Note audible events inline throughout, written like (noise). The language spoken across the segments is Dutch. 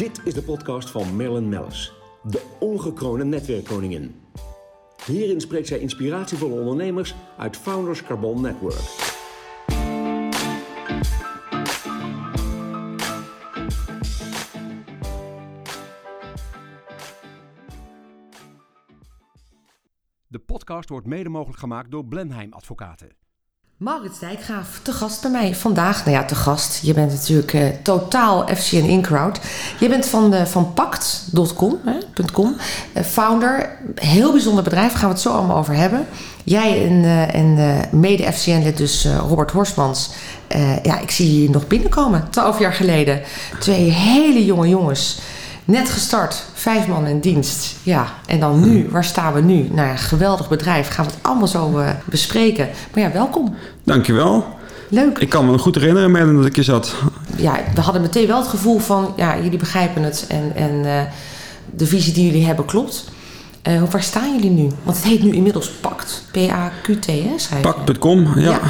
Dit is de podcast van Marilyn Mellis, de ongekroonde netwerkkoningin. Hierin spreekt zij inspiratievolle ondernemers uit Founders Carbon Network. De podcast wordt mede mogelijk gemaakt door Blenheim Advocaten. Maurits Dijkgraaf, te gast bij mij vandaag. Nou ja, te gast. Je bent natuurlijk uh, totaal FCN in-crowd. Je bent van, uh, van Pact.com, uh, founder. Heel bijzonder bedrijf, gaan we het zo allemaal over hebben. Jij en, en mede FCN-lid dus Robert Horstmans. ja, ik zie je nog binnenkomen, twaalf jaar geleden. Twee hele jonge jongens Net gestart, vijf man in dienst. Ja, en dan nu, waar staan we nu? Nou ja, geweldig bedrijf. Gaan we het allemaal zo uh, bespreken. Maar ja, welkom. Dankjewel. Leuk. Ik kan me goed herinneren, Merlin, dat ik je zat. Ja, we hadden meteen wel het gevoel van, ja, jullie begrijpen het. En, en uh, de visie die jullie hebben klopt. Uh, waar staan jullie nu? Want het heet nu inmiddels PACT. P-A-Q-T, hè? Pact.com, ja. ja.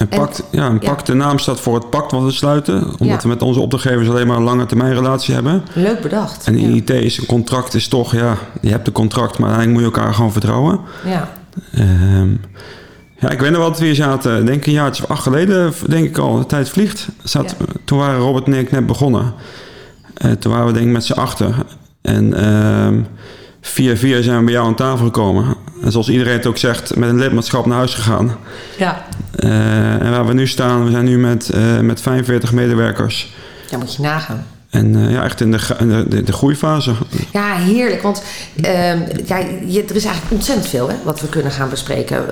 En, pact, ja, een pact, de naam staat voor het pact wat we sluiten. Omdat we met onze opdrachtgevers alleen maar een lange termijn relatie hebben. Leuk bedacht. En in IT is een contract is toch, ja, je hebt een contract, maar uiteindelijk moet je elkaar gewoon vertrouwen. Ja. Um, ja, ik weet nog wel dat we hier zaten, denk ik een jaartje of acht geleden, denk ik al, de tijd vliegt. Zat, Toen waren Robert en ik net begonnen. Uh, toen waren we denk ik met z'n achter. En uh, via via zijn we bij jou aan tafel gekomen. En zoals iedereen het ook zegt, met een lidmaatschap naar huis gegaan. Ja. Uh, en waar we nu staan, we zijn nu met, uh, met 45 medewerkers. Ja, moet je nagaan. En uh, ja, echt in de, de, de, de, groeifase. Ja, heerlijk. Want ja, je, er is eigenlijk ontzettend veel hè, wat we kunnen gaan bespreken.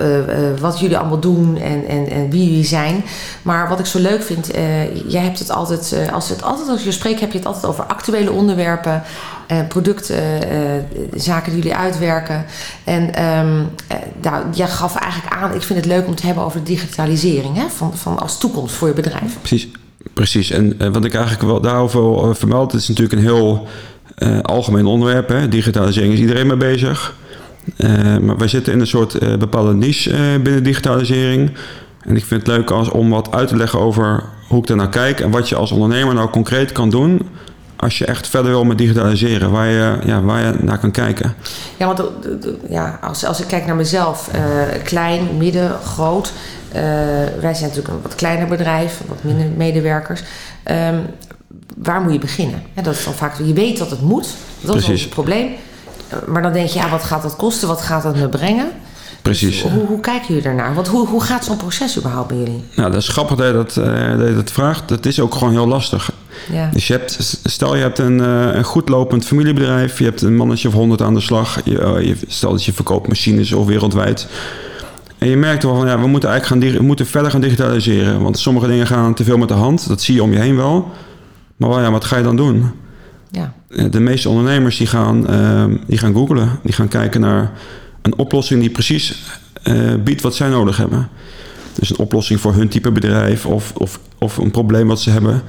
wat jullie allemaal doen en, en, en wie jullie zijn. Maar wat ik zo leuk vind, jij hebt het altijd, als, het altijd als je spreekt, heb je het altijd over actuele onderwerpen. Uh, productzaken die jullie uitwerken. En um, nou, jij gaf eigenlijk aan, ik vind het leuk om te hebben over digitalisering hè, van, van als toekomst voor je bedrijf. Precies, precies. En wat ik eigenlijk wel daarover uh, vermeld, het is natuurlijk een heel algemeen onderwerp. Hè. Digitalisering is iedereen mee bezig. maar wij zitten in een soort bepaalde niche binnen digitalisering. En ik vind het leuk als, om wat uit te leggen over hoe ik daar naar kijk en wat je als ondernemer nou concreet kan doen als je echt verder wil met digitaliseren, waar je, ja, waar je naar kan kijken. Ja, want ja, als, als ik kijk naar mezelf, uh, klein, midden, groot. Uh, wij zijn natuurlijk een wat kleiner bedrijf, wat minder medewerkers. Um, waar moet je beginnen? Ja, dat is dan vaak, je weet dat het moet, dat Precies. is het probleem. Maar dan denk je, ja, wat gaat dat kosten? Wat gaat dat me brengen? Precies. hoe, hoe, kijken jullie daarnaar? Want hoe, hoe gaat zo'n proces überhaupt bij jullie? Nou, dat is grappig dat je dat, uh, dat, je dat vraagt. Dat is ook gewoon heel lastig. Ja. Dus je hebt, stel je hebt een, uh, een goed lopend familiebedrijf. Je hebt een mannetje of honderd aan de slag. Je, uh, je, stel dat je verkoopt machines of wereldwijd. En je merkt wel van ja, we moeten eigenlijk gaan, we moeten verder gaan digitaliseren. Want sommige dingen gaan te veel met de hand. Dat zie je om je heen wel. Maar wel, ja, wat ga je dan doen? Ja. De meeste ondernemers die gaan, die gaan googlen. Die gaan kijken naar een oplossing die precies uh, biedt wat zij nodig hebben. Dus een oplossing voor hun type bedrijf of, of, of een probleem wat ze hebben.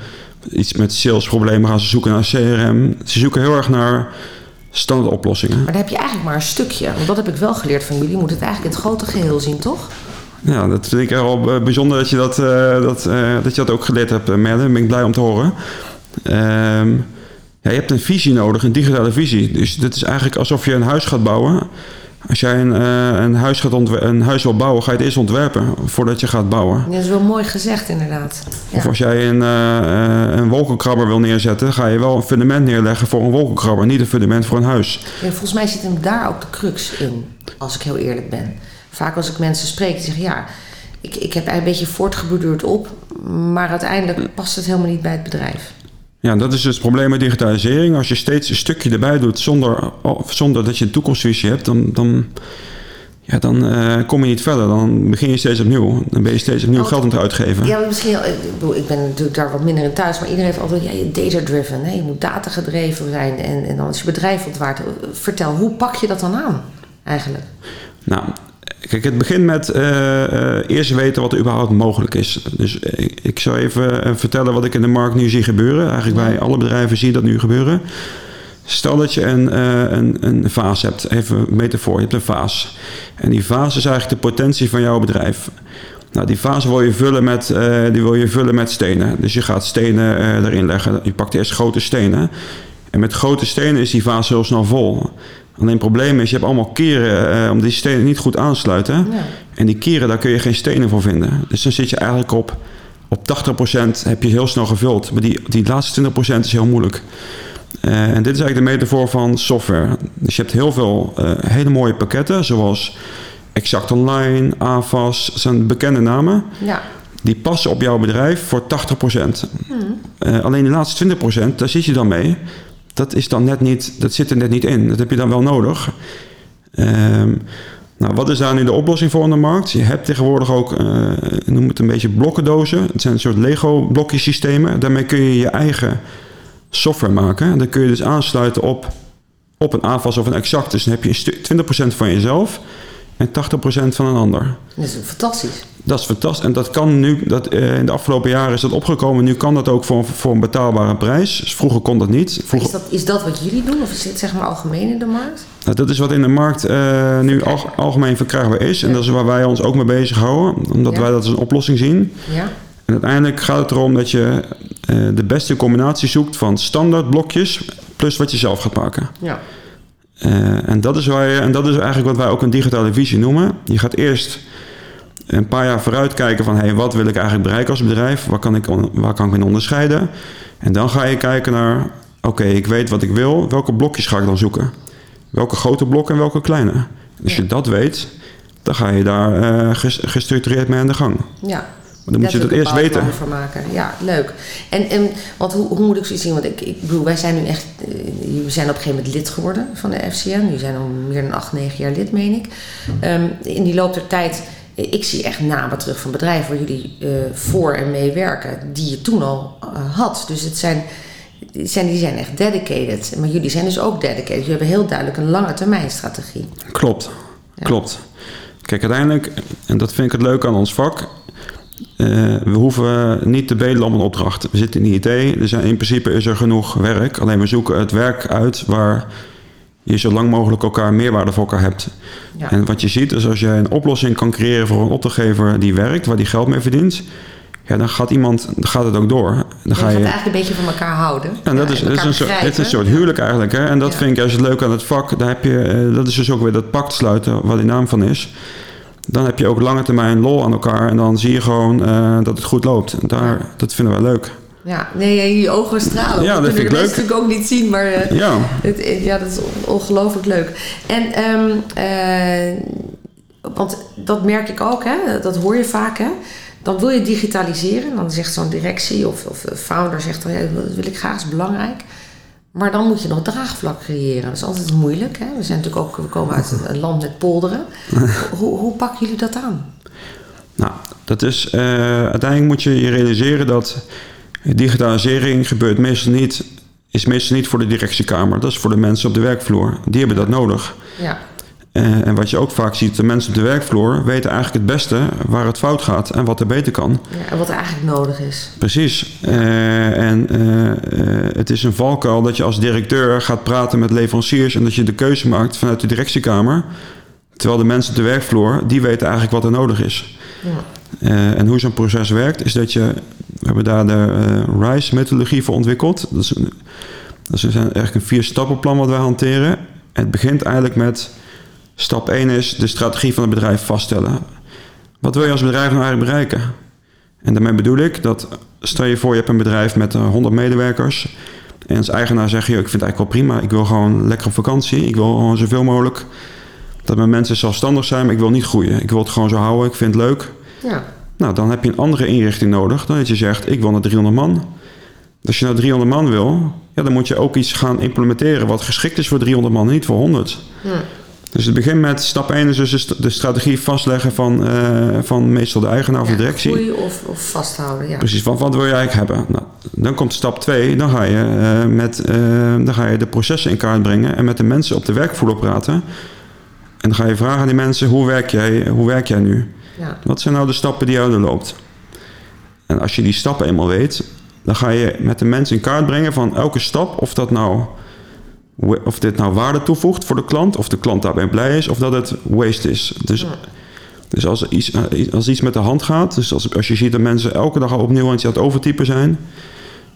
Iets met salesproblemen gaan ze zoeken naar CRM. Ze zoeken heel erg naar standaard oplossingen. Maar dan heb je eigenlijk maar een stukje. Want dat heb ik wel geleerd van jullie. Je moet het eigenlijk in het grote geheel zien, toch? Ja, dat vind ik wel bijzonder dat je dat, uh, dat, uh, dat, je dat ook geleerd hebt, Merle. Daar ben ik blij om te horen. Um, ja, je hebt een visie nodig, een digitale visie. Dus dit is eigenlijk alsof je een huis gaat bouwen. Als jij een, uh, een, huis gaat een huis wil bouwen, ga je het eerst ontwerpen voordat je gaat bouwen. Dat is wel mooi gezegd, inderdaad. Ja. Of als jij een, uh, een wolkenkrabber wil neerzetten, ga je wel een fundament neerleggen voor een wolkenkrabber, niet een fundament voor een huis. Ja, volgens mij zit hem daar ook de crux in, als ik heel eerlijk ben. Vaak als ik mensen spreek, die zeggen ja, ik, ik heb een beetje voortgeborduurd op, maar uiteindelijk past het helemaal niet bij het bedrijf. Ja, dat is dus het probleem met digitalisering. Als je steeds een stukje erbij doet zonder, zonder dat je een toekomstvisie hebt, dan, dan, ja, dan uh, kom je niet verder. Dan begin je steeds opnieuw. Dan ben je steeds opnieuw geld aan het uitgeven. Ja, misschien, ik ben natuurlijk daar wat minder in thuis, maar iedereen heeft altijd ja, data-driven. Je moet data gedreven zijn en, en dan is je bedrijf ontwaard. Vertel, hoe pak je dat dan aan eigenlijk? Nou, Kijk, het begint met uh, uh, eerst weten wat er überhaupt mogelijk is. Dus ik, ik zou even uh, vertellen wat ik in de markt nu zie gebeuren. Eigenlijk bij alle bedrijven zie je dat nu gebeuren. Stel dat je een, een, een vaas hebt, even een metafoor, je hebt een vaas. En die vaas is eigenlijk de potentie van jouw bedrijf. Nou, die fase wil je vullen met, eh, die wil je vullen met stenen. Dus je gaat stenen eh, erin leggen. Je pakt eerst grote stenen. En met grote stenen is die fase heel snel vol. Alleen het probleem is, je hebt allemaal keren eh, om die stenen niet goed aansluiten. Ja. En die keren, daar kun je geen stenen voor vinden. Dus dan zit je eigenlijk op, op 80% heb je heel snel gevuld. Maar die, die laatste 20% is heel moeilijk. Eh, en dit is eigenlijk de metafoor van software. Dus je hebt heel veel eh, hele mooie pakketten, zoals Exact Online, AVAS, dat zijn bekende namen. Ja. Die passen op jouw bedrijf voor 80%. Eh, alleen de laatste 20%, daar zit je dan mee. Dat, is dan net niet, dat zit er net niet in. Dat heb je dan wel nodig. Ehm, nou, wat is daar nu de oplossing voor in de markt? Je hebt tegenwoordig ook, eh, noem het een beetje blokkendozen. Het zijn een soort Lego-blokjesystemen. Daarmee kun je je eigen software maken. En dan kun je dus aansluiten op, op een AVAS of een Exact. Dus dan heb je een stu- 20% van jezelf en 80% van een ander. Dat is fantastisch. Dat is fantastisch. En dat kan nu, dat, eh, in de afgelopen jaren is dat opgekomen. Nu kan dat ook voor, voor een betaalbare prijs. Dus vroeger kon dat niet. Vroeger, Is dat, is dat wat jullie doen? Of is dit zeg maar algemeen in de markt? Nou, dat is wat in de markt eh, nu al, algemeen verkrijgbaar is. En dat is waar wij ons ook mee bezighouden. Omdat Ja. wij dat als een oplossing zien. Ja. En uiteindelijk gaat het erom dat je eh, de beste combinatie zoekt van standaard blokjes plus wat je zelf gaat maken. Ja. En, dat is waar je, en dat is eigenlijk wat wij ook een digitale visie noemen. Je gaat eerst een paar jaar vooruit kijken van... Hey, wat wil ik eigenlijk bereiken als bedrijf? Waar kan ik, waar kan ik me onderscheiden? En dan ga je kijken naar... Oké, ik weet wat ik wil. Welke blokjes ga ik dan zoeken? Welke grote blokken en welke kleine? Als je dat weet, dan ga je daar eh, ges- gestructureerd mee aan de gang. Ja. Maar dan moet je dat eerst weten. voor maken. Ja, leuk. En, en want hoe, hoe moet ik zoiets zien? Want ik, ik bedoel, wij zijn nu echt... eh, We zijn op een gegeven moment lid geworden van de FCN. Nu zijn al meer dan acht, negen jaar lid, meen ik. Ehm, in die loop der tijd... Ik zie echt namen terug van bedrijven waar jullie eh, voor en mee werken. Die je toen al eh, had. Dus het zijn, die zijn, die zijn echt dedicated. Maar jullie zijn dus ook dedicated. Jullie hebben heel duidelijk een lange termijn strategie. Klopt, Ja. klopt. Kijk, uiteindelijk, en dat vind ik het leuk aan ons vak... eh, we hoeven niet te bedelen om een opdracht. We zitten in de IT, dus in principe is er genoeg werk. Alleen we zoeken het werk uit waar je zo lang mogelijk elkaar meerwaarde voor elkaar hebt. Ja. En wat je ziet is als jij een oplossing kan creëren voor een opdrachtgever die werkt, waar die geld mee verdient... Ja, dan gaat iemand, gaat het ook door. Dan Je ga gaat je, eigenlijk een beetje van elkaar houden. en dat Ja, is, en dat is een soort, het is een soort huwelijk eigenlijk. Hè? En dat vind ik juist leuk aan het vak. Daar heb je, eh, dat is dus ook weer dat pact sluiten, waar die naam van is. Dan heb je ook lange termijn lol aan elkaar. En dan zie je gewoon eh, dat het goed loopt. En daar, dat vinden wij leuk. Ja, nee, je ogen stralen. Ja, dat vind ik leuk. natuurlijk ook niet zien, maar eh, Ja, het, eh, ja, dat is on- ongelooflijk leuk. En, ehm, eh, want dat merk ik ook, hè, dat hoor je vaak, hè. Dan wil je digitaliseren, dan zegt zo'n directie of, of de founder zegt dan, ja, dat wil ik graag, is belangrijk. Maar dan moet je nog draagvlak creëren. Dat is altijd moeilijk. Hè? We zijn natuurlijk ook, we komen uit een, land met polderen. (laughs) hoe, hoe pakken jullie dat aan? nou, dat is... uiteindelijk moet je je realiseren dat digitalisering gebeurt meestal niet... is meestal niet voor de directiekamer. Dat is voor de mensen op de werkvloer. Die hebben dat nodig. Ja, Eh, en wat je ook vaak ziet, de mensen op de werkvloer weten eigenlijk het beste waar het fout gaat en wat er beter kan. ja en wat er eigenlijk nodig is. Precies. Eh, en eh, het is een valkuil dat je als directeur gaat praten met leveranciers en dat je de keuze maakt vanuit de directiekamer. Terwijl de mensen op de werkvloer, die weten eigenlijk wat er nodig is. Ja. En hoe zo'n proces werkt, is dat je... We hebben daar de eh, RISE-methodologie voor ontwikkeld. Dat is, dat een- eigenlijk een vier-stappenplan wat wij hanteren. Het begint eigenlijk met... Stap 1 is de strategie van het bedrijf vaststellen. Wat wil je als bedrijf nou eigenlijk bereiken? En daarmee bedoel ik dat... Stel je voor, je hebt een bedrijf met eh, 100 medewerkers... En als eigenaar zeg je, ik vind het eigenlijk wel prima. Ik wil gewoon lekker op vakantie. Ik wil gewoon zoveel mogelijk dat mijn mensen zelfstandig zijn, maar ik wil niet groeien. Ik wil het gewoon zo houden. Ik vind het leuk. Ja, Nou, dan heb je een andere inrichting nodig dan dat je zegt, ik wil naar 300 man. Als je naar 300 man wil, ja, dan moet je ook iets gaan implementeren wat geschikt is voor 300 man, niet voor 100. Ja. Dus het begint met stap 1 is dus de st- de strategie vastleggen van, eh, van meestal de eigenaar of de directie. groeien of, of vasthouden, ja. Precies, wat, wat wil je eigenlijk hebben? Nou, dan komt stap 2, dan ga, je, eh, met, eh, dan ga je de processen in kaart brengen en met de mensen op de werkvloer praten. En dan ga je vragen aan die mensen, hoe werk jij, hoe werk jij nu? Ja. Wat zijn nou de stappen die je doorloopt? En als je die stappen eenmaal weet, dan ga je met de mensen in kaart brengen van elke stap, of, dat nou, of dit nou waarde toevoegt voor de klant, of de klant daarbij blij is, of dat het waste is. Dus Dus als, iets, eh, als iets met de hand gaat, dus als, als je ziet dat mensen elke dag opnieuw iets aan het overtypen zijn,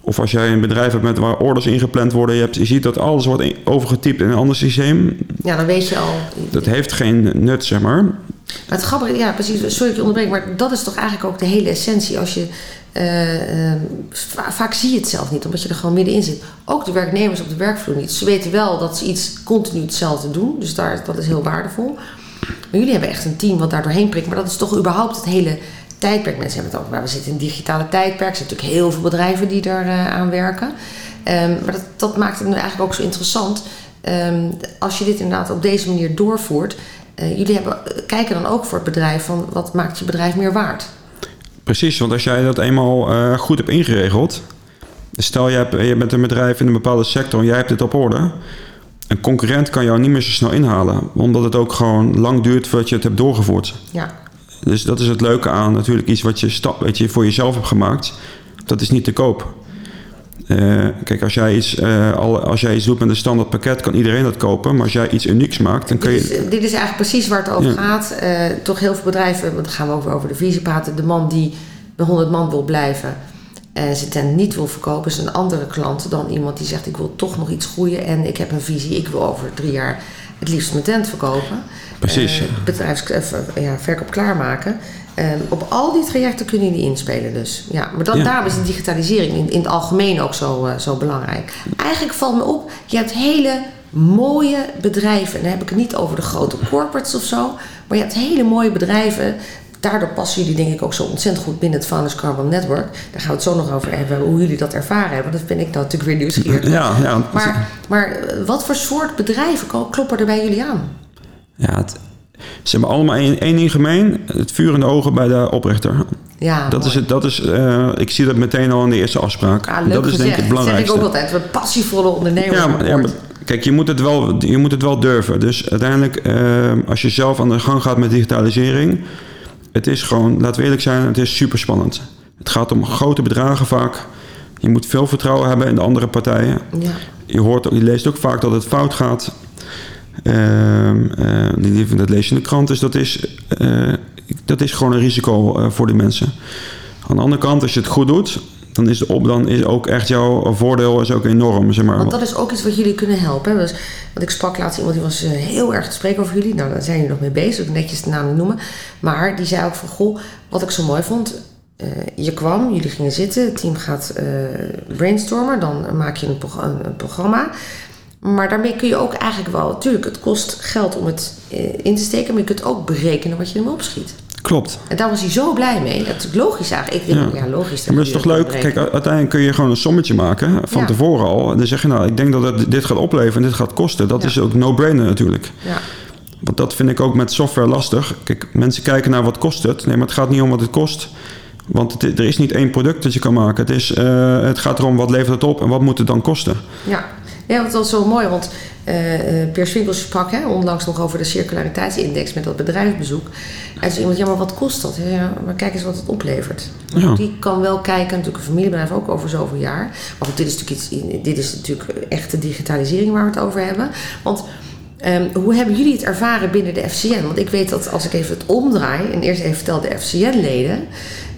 of als jij een bedrijf hebt met waar orders ingepland worden, je, hebt, je ziet dat alles wordt overgetypt in een ander systeem, Ja, dan weet je al. dat heeft geen nut, zeg maar. Maar het grappige, ja precies, sorry dat ik je onderbreek, maar dat is toch eigenlijk ook de hele essentie. Als je, eh, eh, va- vaak zie je het zelf niet, omdat je er gewoon middenin zit. Ook de werknemers op de werkvloer niet. Ze weten wel dat ze iets continu hetzelfde doen, dus daar, dat is heel waardevol. Maar jullie hebben echt een team wat daar doorheen prikt, maar dat is toch überhaupt het hele tijdperk. Mensen hebben het ook, maar we zitten in een digitale tijdperk. Er zijn natuurlijk heel veel bedrijven die daar eh, aan werken. Ehm, maar dat, dat maakt het nu eigenlijk ook zo interessant. Ehm, als je dit inderdaad op deze manier doorvoert, eh, jullie hebben, kijken dan ook voor het bedrijf van wat maakt je bedrijf meer waard. Precies, want als jij dat eenmaal eh, goed hebt ingeregeld. Stel, je, hebt, je bent een bedrijf in een bepaalde sector en jij hebt het op orde. Een concurrent kan jou niet meer zo snel inhalen. Omdat het ook gewoon lang duurt voordat je het hebt doorgevoerd. Ja, Dus dat is het leuke aan natuurlijk iets wat je, sta- wat je voor jezelf hebt gemaakt. Dat is niet te koop. Eh, kijk, als jij, iets, al, als jij iets doet met een standaard pakket, kan iedereen dat kopen. Maar als jij iets unieks maakt, dan kun dit, is, je... dit is eigenlijk precies waar het over Ja. gaat. Eh, toch heel veel bedrijven, want dan gaan we ook weer over de visie praten. De man die bij 100 man wil blijven en zijn tent niet wil verkopen, is een andere klant dan iemand die zegt: Ik wil toch nog iets groeien en ik heb een visie. Ik wil over drie jaar het liefst mijn tent verkopen. Precies. Bedrijfs, ver- ja, verkoop klaarmaken. Eh, op al die trajecten kunnen jullie inspelen dus. Ja, maar dan, Ja. daarom is de digitalisering in, in het algemeen ook zo, eh, zo belangrijk. Eigenlijk valt me op, je hebt hele mooie bedrijven. En dan heb ik het niet over de grote corporates of zo. Maar je hebt hele mooie bedrijven. Daardoor passen jullie denk ik ook zo ontzettend goed binnen het Founders Carbon Network. Daar gaan we het zo nog over hebben, hoe jullie dat ervaren hebben. Dat vind ik natuurlijk weer nieuwsgierig. Ja, ja, Maar, maar eh, wat voor soort bedrijven kloppen er bij jullie aan? ja het, ze hebben allemaal één, één ding gemeen. Het vuur in de ogen bij de oprichter. Ja, Dat mooi. is het, dat is, eh, ik zie dat meteen al in de eerste afspraak. Ja, leuk dat is denk ik het belangrijkste. Dat zeg ik ook altijd. We passievolle ondernemers. Ja, maar kijk, je moet, het wel, je moet het wel durven. Dus uiteindelijk, eh, als je zelf aan de gang gaat met digitalisering, het is gewoon, laten we eerlijk zijn, het is super spannend. Het gaat om grote bedragen vaak. Je moet veel vertrouwen hebben in de andere partijen. ja. Je, hoort, je leest ook vaak dat het fout gaat. Eh, die- dat lees je in de krant. Dus dat is, eh, dat is gewoon een risico eh, voor die mensen. Aan de andere kant, als je het goed doet, dan is, op, dan is ook echt jouw voordeel is ook enorm. Zeg maar. Want dat is ook iets wat jullie kunnen helpen. Dus, want ik sprak laatst iemand die was eh, heel erg te spreken over jullie. Nou, daar zijn jullie nog mee bezig, netjes de naam noemen. Maar die zei ook van, goh, wat ik zo mooi vond. eh, je kwam, jullie gingen zitten, het team gaat eh, brainstormen. Dan maak je een, prog- een, een programma. Maar daarmee kun je ook eigenlijk wel... Tuurlijk, het kost geld om het in te steken. Maar je kunt ook berekenen wat je ermee opschiet. Klopt. En daar was hij zo blij mee. Dat is logisch eigenlijk. Ik denk, ja, Ja. logisch. Ja, maar dat is toch leuk? Kijk, uiteindelijk kun je gewoon een sommetje maken van Ja. tevoren al. En dan zeg je nou, ik denk dat het dit gaat opleveren en dit gaat kosten. Dat Ja. is ook no-brainer natuurlijk. Ja. Want dat vind ik ook met software lastig. Kijk, mensen kijken naar wat kost het. Nee, maar het gaat niet om wat het kost. Want het, er is niet één product dat je kan maken. Het, is, eh, het gaat erom wat levert het op en wat moet het dan kosten. Ja, ja want dat was zo mooi, want eh eh Peer Swinkels sprak hè, onlangs nog over de circulariteitsindex met dat bedrijfsbezoek. En zei iemand, ja, maar wat kost dat? Ja, maar kijk eens wat het oplevert. Ja. Die kan wel kijken, natuurlijk een familiebedrijf ook over zoveel jaar. Maar goed, dit is natuurlijk, iets, dit is natuurlijk echte digitalisering waar we het over hebben. Want ehm, hoe hebben jullie het ervaren binnen de FCN? Want ik weet dat als ik even het omdraai en eerst even vertel, de FCN-leden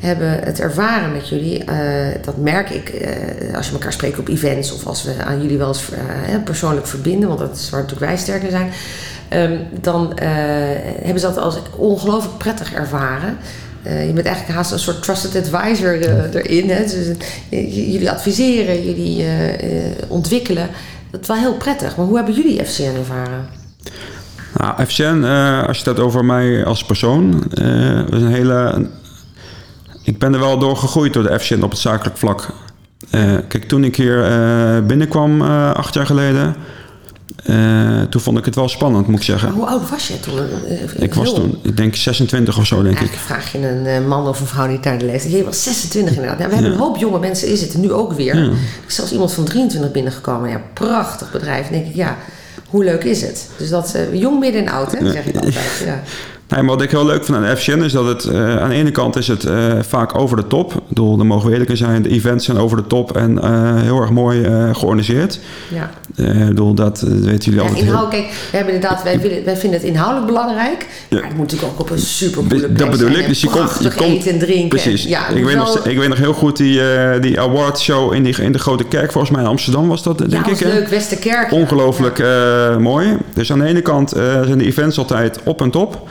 hebben het ervaren met jullie. eh, dat merk ik eh, als je elkaar spreekt op events of als we aan jullie wel eens eh, persoonlijk verbinden, want dat is waar natuurlijk wij sterker zijn. Ehm, dan hebben ze dat als ongelooflijk prettig ervaren. Je bent eigenlijk haast een soort trusted advisor erin. Hè? Dus, jullie adviseren, jullie ontwikkelen. Dat is wel heel prettig. Maar hoe hebben jullie FCN ervaren? Nou, FCN, als je het hebt over mij als persoon, is een hele. Ik ben er wel door gegroeid door de FCN op het zakelijk vlak. Eh, kijk, toen ik hier eh, binnenkwam eh, acht jaar geleden, toen vond ik het wel spannend, moet ik zeggen. Hoe oud was je toen? Ik was toen, ik denk 26 of zo, denk ik. Eigenlijk vraag je een man of een vrouw niet naar de leeftijd. Je was 26 inderdaad. Nou, we hebben een hoop jonge mensen in zitten, nu ook weer. Ja. Er is zelfs iemand van 23 binnengekomen. Ja, prachtig bedrijf. Dan denk ik, ja, hoe leuk is het? Dus dat, jong, midden en oud, hè, zeg ik altijd. Ja. (laughs) Nee, maar wat ik heel leuk vind aan FCN is dat het eh, aan de ene kant is het eh, vaak over de top. Ik bedoel, daar mogen we eerlijk in zijn. De events zijn over de top en eh, heel erg mooi georganiseerd. Ja. Ik bedoel, dat weten jullie Ja, altijd heel- kijk, we hebben inderdaad, wij, willen, wij vinden het inhoudelijk belangrijk. Ja. Maar het moet natuurlijk ook op een supercoole plek Dat bedoel ik. Dus je komt, je komt eten en drinken. Precies. En, ja, ik, weet nog, ik weet nog heel goed die, die awardshow in, die, in de Grote Kerk. Volgens mij in Amsterdam was dat, denk ja, ik. was hè? leuk, Westerkerk. Ongelooflijk mooi. Dus aan de ene kant zijn de events altijd op en top.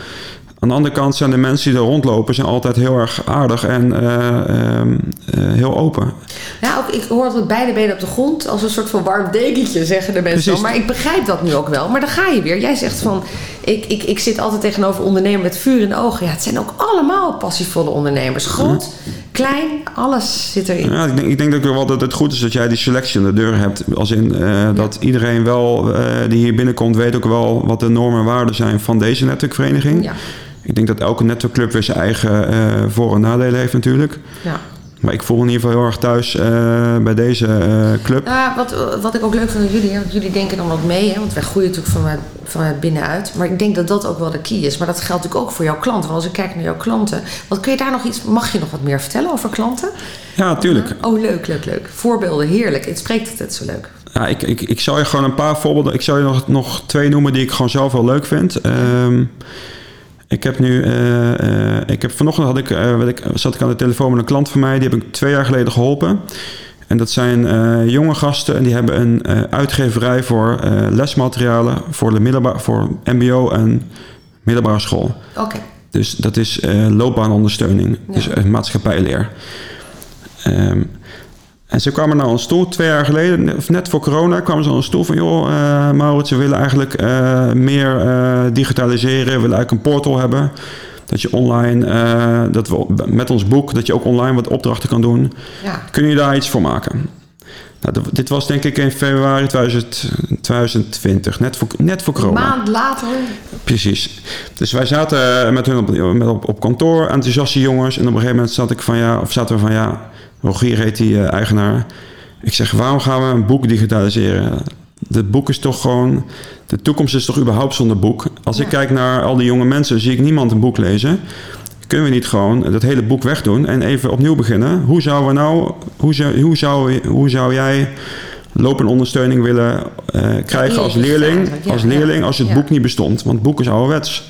Aan de andere kant zijn de mensen die er rondlopen zijn altijd heel erg aardig en eh, ehm, eh, heel open. Ja, ook, ik hoor altijd beide benen op de grond als een soort van warm dekentje, zeggen de mensen. Precies. Maar ik begrijp dat nu ook wel. Maar dan ga je weer. Jij zegt van, ik, ik, ik zit altijd tegenover ondernemers met vuur in de ogen. Ja, het zijn ook allemaal passievolle ondernemers. Groot, klein, alles zit erin. Ja, ik, denk, ik denk ook wel dat het goed is dat jij die selectie aan de deur hebt. Als in eh, dat iedereen wel, die hier binnenkomt, weet ook wel wat de normen en waarden zijn van deze netwerkvereniging. Ja, Ik denk dat elke netwerkclub weer zijn eigen eh, voor- en nadelen heeft natuurlijk. ja. Maar ik voel me in ieder geval heel erg thuis eh, bij deze eh, club. Nou, wat, wat ik ook leuk vind aan jullie, hè, want jullie denken dan ook mee, hè, want wij groeien natuurlijk vanuit, vanuit binnenuit. Maar ik denk dat dat ook wel de key is. Maar dat geldt natuurlijk ook voor jouw klanten. Want als ik kijk naar jouw klanten, wat kun je daar nog iets, mag je nog wat meer vertellen over klanten? Ja, natuurlijk. Oh, leuk, leuk, leuk. Voorbeelden, heerlijk. Het spreekt het, het zo leuk. Ja, ik, ik, ik zal je gewoon een paar voorbeelden. Ik zal je nog, nog twee noemen die ik gewoon zelf wel leuk vind. Ehm, ik heb nu. eh, eh, ik heb vanochtend had ik, weet ik, zat ik aan de telefoon met een klant van mij. Die heb ik twee jaar geleden geholpen. En dat zijn jonge gasten en die hebben een uitgeverij voor lesmaterialen voor de middelbaar, voor MBO en middelbare school. Oké. Dus dat is loopbaanondersteuning, Ja. dus maatschappijleer. Ehm, en ze kwamen naar ons toe, twee jaar geleden, of net voor corona, kwamen ze naar ons toe van... joh, eh Maurits, we willen eigenlijk eh, meer eh, digitaliseren, we willen eigenlijk een portal hebben. Dat je online, dat we met ons boek, dat je ook online wat opdrachten kan doen. Ja. Kun je daar iets voor maken? Nou, dit was denk ik in februari 2000 2020, net voor, net voor Een corona. maand later. Precies. Dus wij zaten met hun op, met op, op kantoor, enthousiaste jongens. En op een gegeven moment zat ik van ja, of zaten we van ja, Rogier heet die eh, eigenaar. Ik zeg, waarom gaan we een boek digitaliseren? Het boek is toch gewoon, de toekomst is toch überhaupt zonder boek? Als ik kijk naar al die jonge mensen, zie ik niemand een boek lezen. Kunnen we niet gewoon dat hele boek wegdoen en even opnieuw beginnen? Hoe zou we nou, hoe zou, hoe zou, hoe zou jij lopende ondersteuning willen eh, krijgen als leerling, als leerling als het boek niet bestond? Want het boek is ouderwets.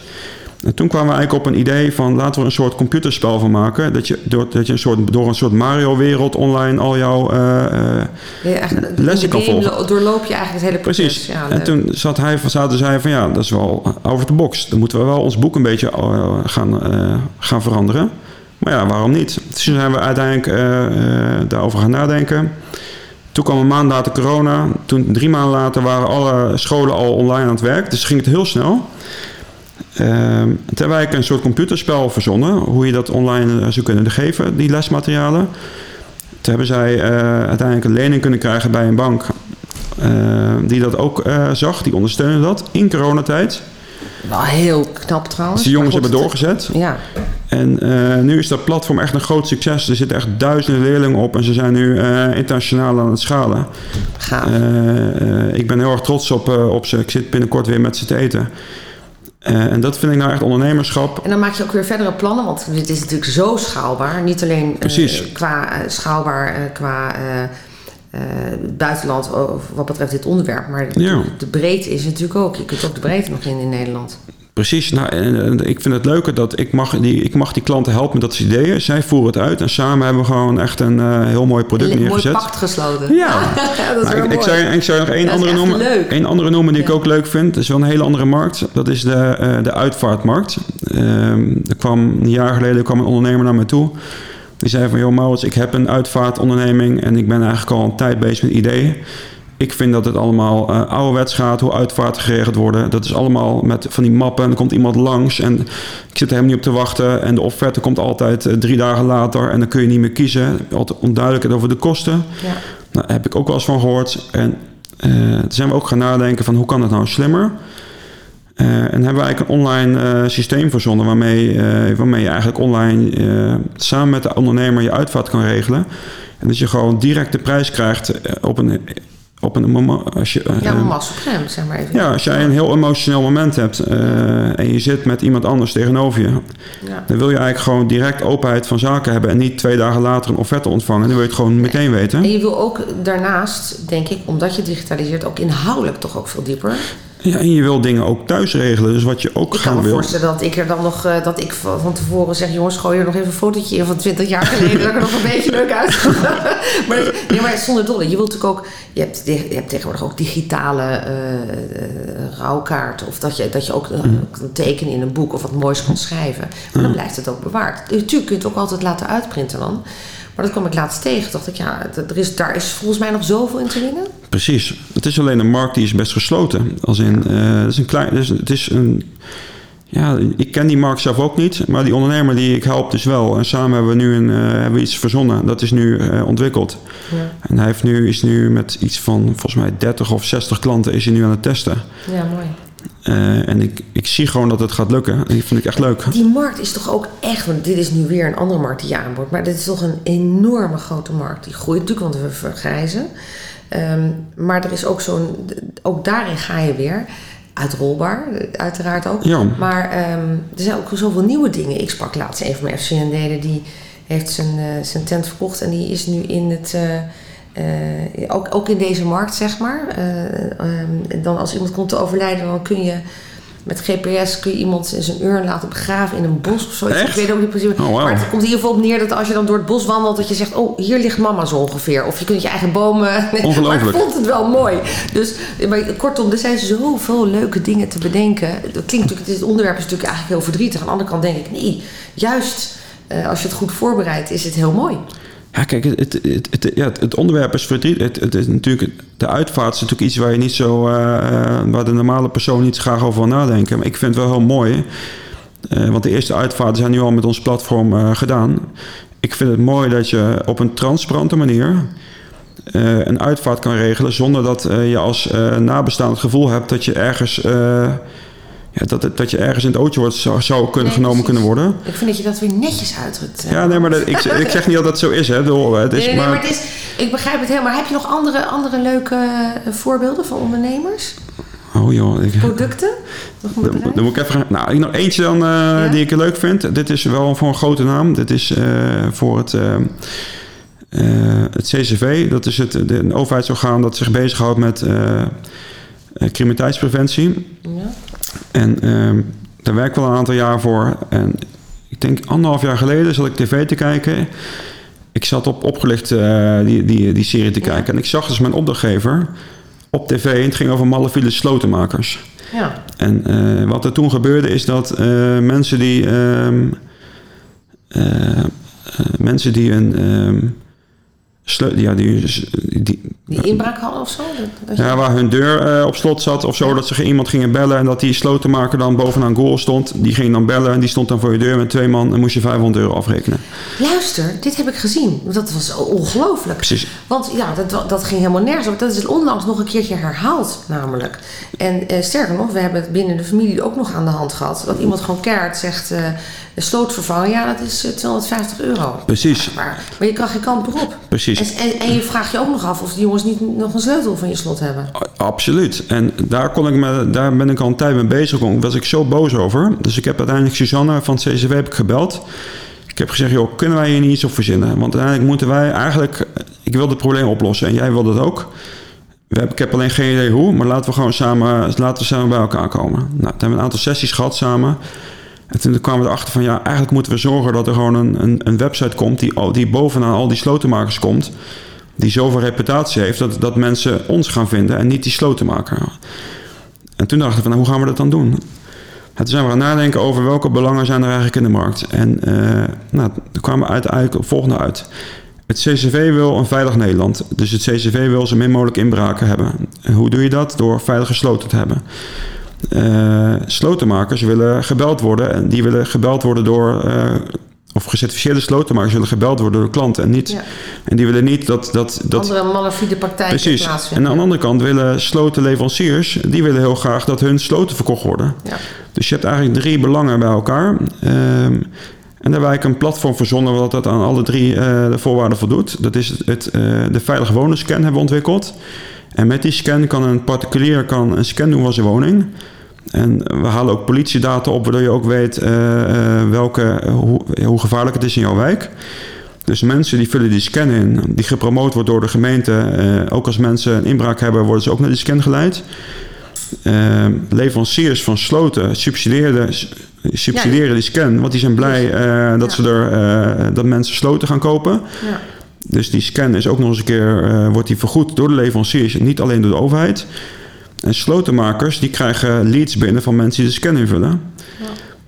En toen kwamen we eigenlijk op een idee van laten we een soort computerspel van maken. Dat je door, dat je een soort, door een soort Mario-wereld online al jouw. eh, eh, Ja, eigenlijk, Lessen de kan volgen. lo- doorloop je eigenlijk het hele proces. precies. Ja, en toen zat hij, zaten zij van ja, dat is wel over the box. Dan moeten we wel ons boek een beetje eh, gaan, eh, gaan veranderen. Maar ja, waarom niet? Dus toen zijn we uiteindelijk eh, eh, daarover gaan nadenken. Toen kwam een maand later corona. Toen, drie maanden later waren alle scholen al online aan het werk. Dus ging het heel snel. Ehm toen hebben wij een soort computerspel verzonnen. Hoe je dat online eh, zou kunnen geven, die lesmaterialen. Toen hebben zij eh, uiteindelijk een lening kunnen krijgen bij een bank. eh, die dat ook zag. Die ondersteunde dat in coronatijd. Wel heel knap trouwens. Dus die jongens hebben doorgezet. het- Ja, En nu is dat platform echt een groot succes. Er zitten echt duizenden leerlingen op. En ze zijn nu internationaal aan het schalen. gaaf. Ik ben heel erg trots op, op ze. Ik zit binnenkort weer met ze te eten. Eh, en dat vind ik nou echt ondernemerschap. En dan maak je ook weer verdere plannen, want dit is natuurlijk zo schaalbaar. Niet alleen eh, qua eh, schaalbaar, qua buitenland wat betreft dit onderwerp. Maar Ja. de breedte is natuurlijk ook. Je kunt ook de breedte nog in in Nederland. Precies. Nou, en, en ik vind het leuker dat ik mag, die, ik mag die klanten helpen met dat soort ideeën. Zij voeren het uit. En samen hebben we gewoon echt een eh, heel mooi product Een neergezet. pact gesloten. Ja. (laughs) dat is ik, ik, mooi. zou, ik zou nog één andere noemen. leuk. Andere noemen die ik ook leuk vind. Dat is wel een hele andere markt. Dat is de, eh, de uitvaartmarkt. Ehm, er kwam een jaar geleden kwam een ondernemer naar me toe. Die zei van, joh Maurits, ik heb een uitvaartonderneming en ik ben eigenlijk al een tijd bezig met ideeën. Ik vind dat het allemaal eh ouderwets gaat, hoe uitvaarten geregeld worden. Dat is allemaal met van die mappen en er komt iemand langs en ik zit er helemaal niet op te wachten. En de offerte komt altijd eh, drie dagen later en dan kun je niet meer kiezen. Altijd onduidelijkheid over de kosten. Ja. Nou, daar heb ik ook wel eens van gehoord. En eh, toen zijn we ook gaan nadenken van hoe kan het nou slimmer? En hebben we eigenlijk een online systeem verzonnen waarmee, waarmee je eigenlijk online samen met de ondernemer je uitvaart kan regelen. En dat je gewoon direct de prijs krijgt op een, op een moment... Als je, eh, Ja, eh, maar mas op hem, zeg maar even. ja, als jij een heel emotioneel moment hebt eh, en je zit met iemand anders tegenover je, Ja. dan wil je eigenlijk gewoon direct openheid van zaken hebben en niet twee dagen later een offerte ontvangen. Dan wil je het gewoon meteen weten. En je wil ook daarnaast, denk ik, omdat je digitaliseert, ook inhoudelijk toch ook veel dieper. Ja, en je wil dingen ook thuis regelen. Dus wat je ook Ik kan gaan me wil. voorstellen dat ik er dan nog, eh, dat ik van tevoren zeg, jongens, gooi er nog even een fotootje in van 20 jaar geleden, dat ik er nog een beetje leuk uit. (laughs) maar, nee, maar zonder dolle. Je wilt natuurlijk ook, je hebt, je hebt tegenwoordig ook digitale eh, eh, rouwkaart. Of dat je, dat je ook Mm. kan tekenen in een boek of wat moois kan schrijven. Maar dan blijft het ook bewaard. Natuurlijk kun je het ook altijd laten uitprinten dan. Maar dat kwam ik laatst tegen. Dacht ik, ja, er is, daar is volgens mij nog zoveel in te winnen. Precies. Het is alleen een markt die is best gesloten. Als in, eh, het is een klein, het is, het is een, ja, ik ken die markt zelf ook niet, maar die ondernemer die ik help dus wel. En samen hebben we nu een, eh, hebben we iets verzonnen. Dat is nu eh, ontwikkeld. Ja, En hij heeft nu, is nu met iets van volgens mij 30 of 60 klanten is hij nu aan het testen. ja mooi. En ik, ik zie gewoon dat het gaat lukken. En dat vind ik echt leuk. Die markt is toch ook echt, want dit is nu weer een andere markt die je aanboort, maar dit is toch een enorme grote markt. Die groeit natuurlijk, want we vergrijzen. Ehm, maar er is ook zo'n, ook daarin ga je weer, uitrolbaar, uiteraard ook. Ja. Maar ehm, er zijn ook zoveel nieuwe dingen. Ik sprak laatst een van mijn FCN-leden, die heeft zijn, eh, zijn tent verkocht en die is nu in het... eh, eh, ook, ook in deze markt, zeg maar. Eh, ehm, dan als iemand komt te overlijden, dan kun je met GPS kun je iemand in zijn urn laten begraven in een bos of zoiets. Echt? Ik weet ook niet precies. Oh. Maar het komt in ieder geval op neer dat als je dan door het bos wandelt, dat je zegt: Oh, hier ligt mama zo ongeveer. Of je kunt je eigen bomen. (laughs) Ongelooflijk. Maar ik vond het wel mooi. Dus maar kortom, er zijn zoveel leuke dingen te bedenken. Dat klinkt natuurlijk, dit onderwerp is natuurlijk eigenlijk heel verdrietig. Aan de andere kant denk ik: nee, juist eh, als je het goed voorbereidt, is het heel mooi. Ja, kijk, het, het, het, ja, het- onderwerp is verdriet. Het, is natuurlijk, de uitvaart is natuurlijk iets waar je niet zo, eh, waar de normale persoon niet graag over wil nadenken. Maar ik vind het wel heel mooi. eh, want de eerste uitvaarten zijn nu al met ons platform eh, gedaan. Ik vind het mooi dat je op een transparante manier een uitvaart kan regelen zonder dat je als nabestaand het gevoel hebt dat je ergens, ja, dat, dat je ergens in het ootje wordt, zou, zou kunnen, Nee, genomen precies. kunnen worden. Ik vind dat je dat weer netjes uitdrukt. eh. Ja, nee, maar dat, ik, (laughs) ik zeg niet dat dat zo is. Hè. Bedoel, Het is, Nee, nee, maar, maar het is, ik begrijp het helemaal. Heb je nog andere, andere leuke eh, voorbeelden van ondernemers? Oh joh, ik, Producten? Dan, dan moet ik even gaan. Nou, ik nog eentje dan eh, die ik leuk vind. Dit is wel voor een grote naam. Dit is voor het, eh, eh, het CCV. Dat is het, de, een overheidsorgaan dat zich bezighoudt met criminaliteitspreventie. Ja. En ehm, daar werk ik wel een aantal jaar voor. En ik denk anderhalf jaar geleden zat ik tv te kijken. Ik zat op opgelicht eh, die, die, die serie te kijken. En ik zag dus mijn opdrachtgever op tv. En het ging over malafide slotenmakers. ja. En eh, wat er toen gebeurde is dat eh, mensen die... ehm, eh, eh, mensen die een... sleu- ja, die, die, Die inbraak hadden of zo? Dat, dat ja, waar hun deur eh, op slot zat of zo. Dat ze iemand gingen bellen en dat die slotenmaker dan bovenaan goal stond. Die ging dan bellen en die stond dan voor je deur met twee man en moest je 500 euro afrekenen. Luister, dit heb ik gezien. Dat was ongelooflijk. Precies. Want ja, dat, dat ging helemaal nergens over. Dat is onlangs nog een keertje herhaald, namelijk. En eh, sterker nog, we hebben het binnen de familie ook nog aan de hand gehad. Dat iemand gewoon keert zegt, eh de sloot vervangen, ja, dat is eh, 250 euro. Precies. Maar, maar je kan geen kant op. Precies. En, en, je vraagt je ook nog af of die jongens niet nog een sleutel van je slot hebben. Absoluut. En daar, kon ik me, daar ben ik al een tijd mee bezig. Daar was ik zo boos over. Dus ik heb uiteindelijk Suzanne van het CCW heb ik gebeld. Ik heb gezegd, joh, kunnen wij hier niet iets op verzinnen? Want uiteindelijk moeten wij eigenlijk... Ik wil het probleem oplossen en jij wil dat ook. We hebben, ik heb alleen geen idee hoe, maar laten we gewoon samen, laten we samen bij elkaar komen. Nou, toen hebben we een aantal sessies gehad samen. En toen kwamen we erachter van, ja, eigenlijk moeten we zorgen dat er gewoon een, een, een website komt... Die, die bovenaan al die slotenmakers komt die zoveel reputatie heeft dat, dat mensen ons gaan vinden en niet die slotenmaker. En toen dachten we van, nou, hoe gaan we dat dan doen? En toen zijn we gaan nadenken over welke belangen zijn er eigenlijk in de markt. En eh nou, toen kwamen we uiteindelijk het volgende uit. Het CCV wil een veilig Nederland. Dus het CCV wil zo min mogelijk inbraken hebben. En hoe doe je dat? Door veilige sloten te hebben. Eh, slotenmakers willen gebeld worden. En die willen gebeld worden door... eh, of gecertificeerde slotenmakers willen gebeld worden door klanten. En, niet, Ja. en die willen niet dat... dat, dat Andere malafide praktijken Precies. En plaatsvinden. aan de andere kant willen slotenleveranciers... die willen heel graag dat hun sloten verkocht worden. Ja. Dus je hebt eigenlijk drie belangen bij elkaar. Ehm, en daar wij een platform verzonnen... wat dat aan alle drie eh, de voorwaarden voldoet. Dat is het, de veilige wonenscan hebben we ontwikkeld. En met die scan kan een particulier kan een scan doen van zijn woning. En we halen ook politiedata op, waardoor je ook weet eh, eh, welke, hoe, hoe gevaarlijk het is in jouw wijk. Dus mensen die vullen die scan in, die gepromoot wordt door de gemeente. Eh, ook als mensen een inbraak hebben, worden ze ook naar die scan geleid. Eh, leveranciers van sloten subsidiëren, subsidiëren die scan, want die zijn blij eh, dat, Ja. ze er, dat mensen sloten gaan kopen. Ja. Dus die scan is ook nog eens een keer, wordt die vergoed door de leveranciers, niet alleen door de overheid. En slotenmakers die krijgen leads binnen van mensen die de scan invullen.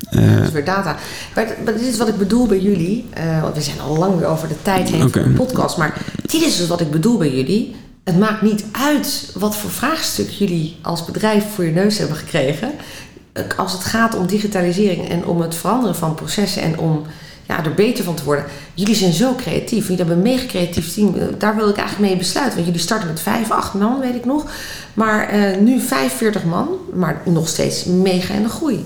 Eh, Dat is weer data. Maar, maar dit is wat ik bedoel bij jullie. eh, want we zijn al lang weer over de tijd heen Oké. van de podcast. Maar dit is dus wat ik bedoel bij jullie. Het maakt niet uit wat voor vraagstuk jullie als bedrijf voor je neus hebben gekregen. Als het gaat om digitalisering en om het veranderen van processen en om ja, er beter van te worden. Jullie zijn zo creatief. Jullie hebben een mega creatief team. Eh, Daar wil ik eigenlijk mee besluiten. Want jullie starten met 5, 8 man, weet ik nog. Maar eh, nu 45 man. Maar nog steeds mega in de groei.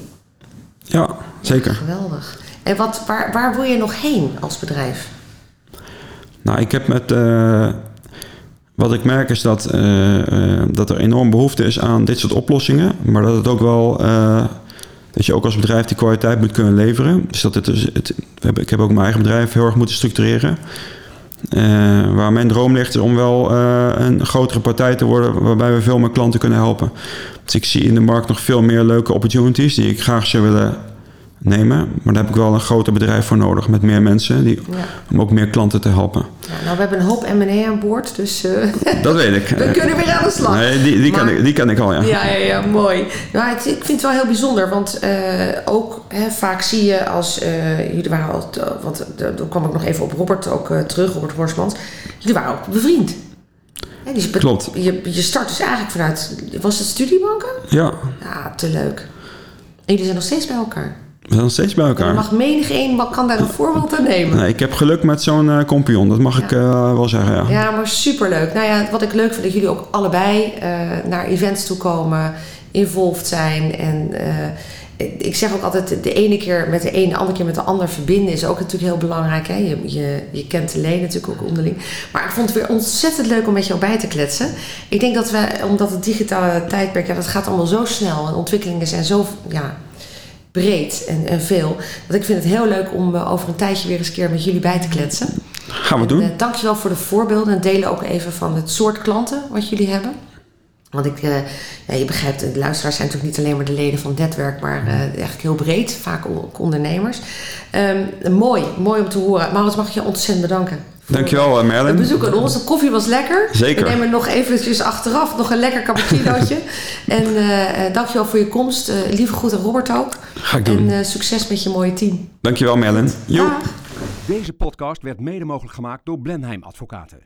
ja, zeker. Geweldig. En wat, waar, waar wil je nog heen als bedrijf? Nou, ik heb met. eh, wat ik merk is dat, dat er enorm behoefte is aan dit soort oplossingen. Maar dat het ook wel. Dat je ook als bedrijf die kwaliteit moet kunnen leveren. Dus dat het, dus- het, ik heb ook mijn eigen bedrijf heel erg moeten structureren. Eh, waar mijn droom ligt is om wel eh, een grotere partij te worden waarbij we veel meer klanten kunnen helpen. Dus ik zie in de markt nog veel meer leuke opportunities die ik graag zou willen nemen. Maar daar heb ik wel een groter bedrijf voor nodig met meer mensen die, Ja. om ook meer klanten te helpen. Ja, nou, we hebben een hoop M&A aan boord, dus eh, (laughs) Dat weet ik. we kunnen weer aan de slag. Nee, die, die, kan Maar- ik, die kan ik al, ja. Ja, ja, ja, mooi. Nou, het, ik vind het wel heel bijzonder, want eh, ook hè, vaak zie je als... eh, jullie waren al, want daar kwam ik nog even op Robert ook terug, Robert Horsmans. Jullie waren ook bevriend. Hè, dus Klopt. Je, je start dus eigenlijk vanuit... Was het studiebanken? Ja, Ja, te leuk. En jullie zijn nog steeds bij elkaar. We zijn nog steeds bij Er elkaar. mag menig een kan daar een voorbeeld aan nemen. Nee, ik heb geluk met zo'n eh compagnon, dat mag ik eh, wel zeggen, ja. Ja, maar superleuk. Nou ja, wat ik leuk vind, dat jullie ook allebei eh, naar events toe komen, involved zijn. En ik zeg ook altijd, de ene keer met de een, de andere keer met de ander verbinden is ook natuurlijk heel belangrijk. Hè? Je, je, je kent de leen natuurlijk ook onderling. Maar ik vond het weer ontzettend leuk om met jou bij te kletsen. Ik denk dat we, omdat het digitale tijdperk, ja, dat gaat allemaal zo snel. En ontwikkelingen zijn zo, ja, breed en, en veel. Dat ik vind het heel leuk om eh, over een tijdje weer eens een keer met jullie bij te kletsen. Gaan we En, doen. eh, dankjewel voor de voorbeelden en delen ook even van het soort klanten wat jullie hebben. Want ik, eh, ja, je begrijpt, de luisteraars zijn natuurlijk niet alleen maar de leden van het netwerk, maar eigenlijk heel breed, vaak ook ondernemers. Ehm, mooi, mooi om te horen. Maurits, mag ik je ontzettend bedanken. Dankjewel, eh, Merlin. Het bezoek aan ons. De koffie was lekker. Zeker. We nemen nog eventjes achteraf nog een lekker cappuccinootje. (laughs) en eh eh, dankjewel voor je komst. Eh, lieve groet aan Robert ook. Ga ik doen. En eh, succes met je mooie team. Dankjewel, Merlin. Joep. Dag. Deze podcast werd mede mogelijk gemaakt door Blenheim Advocaten.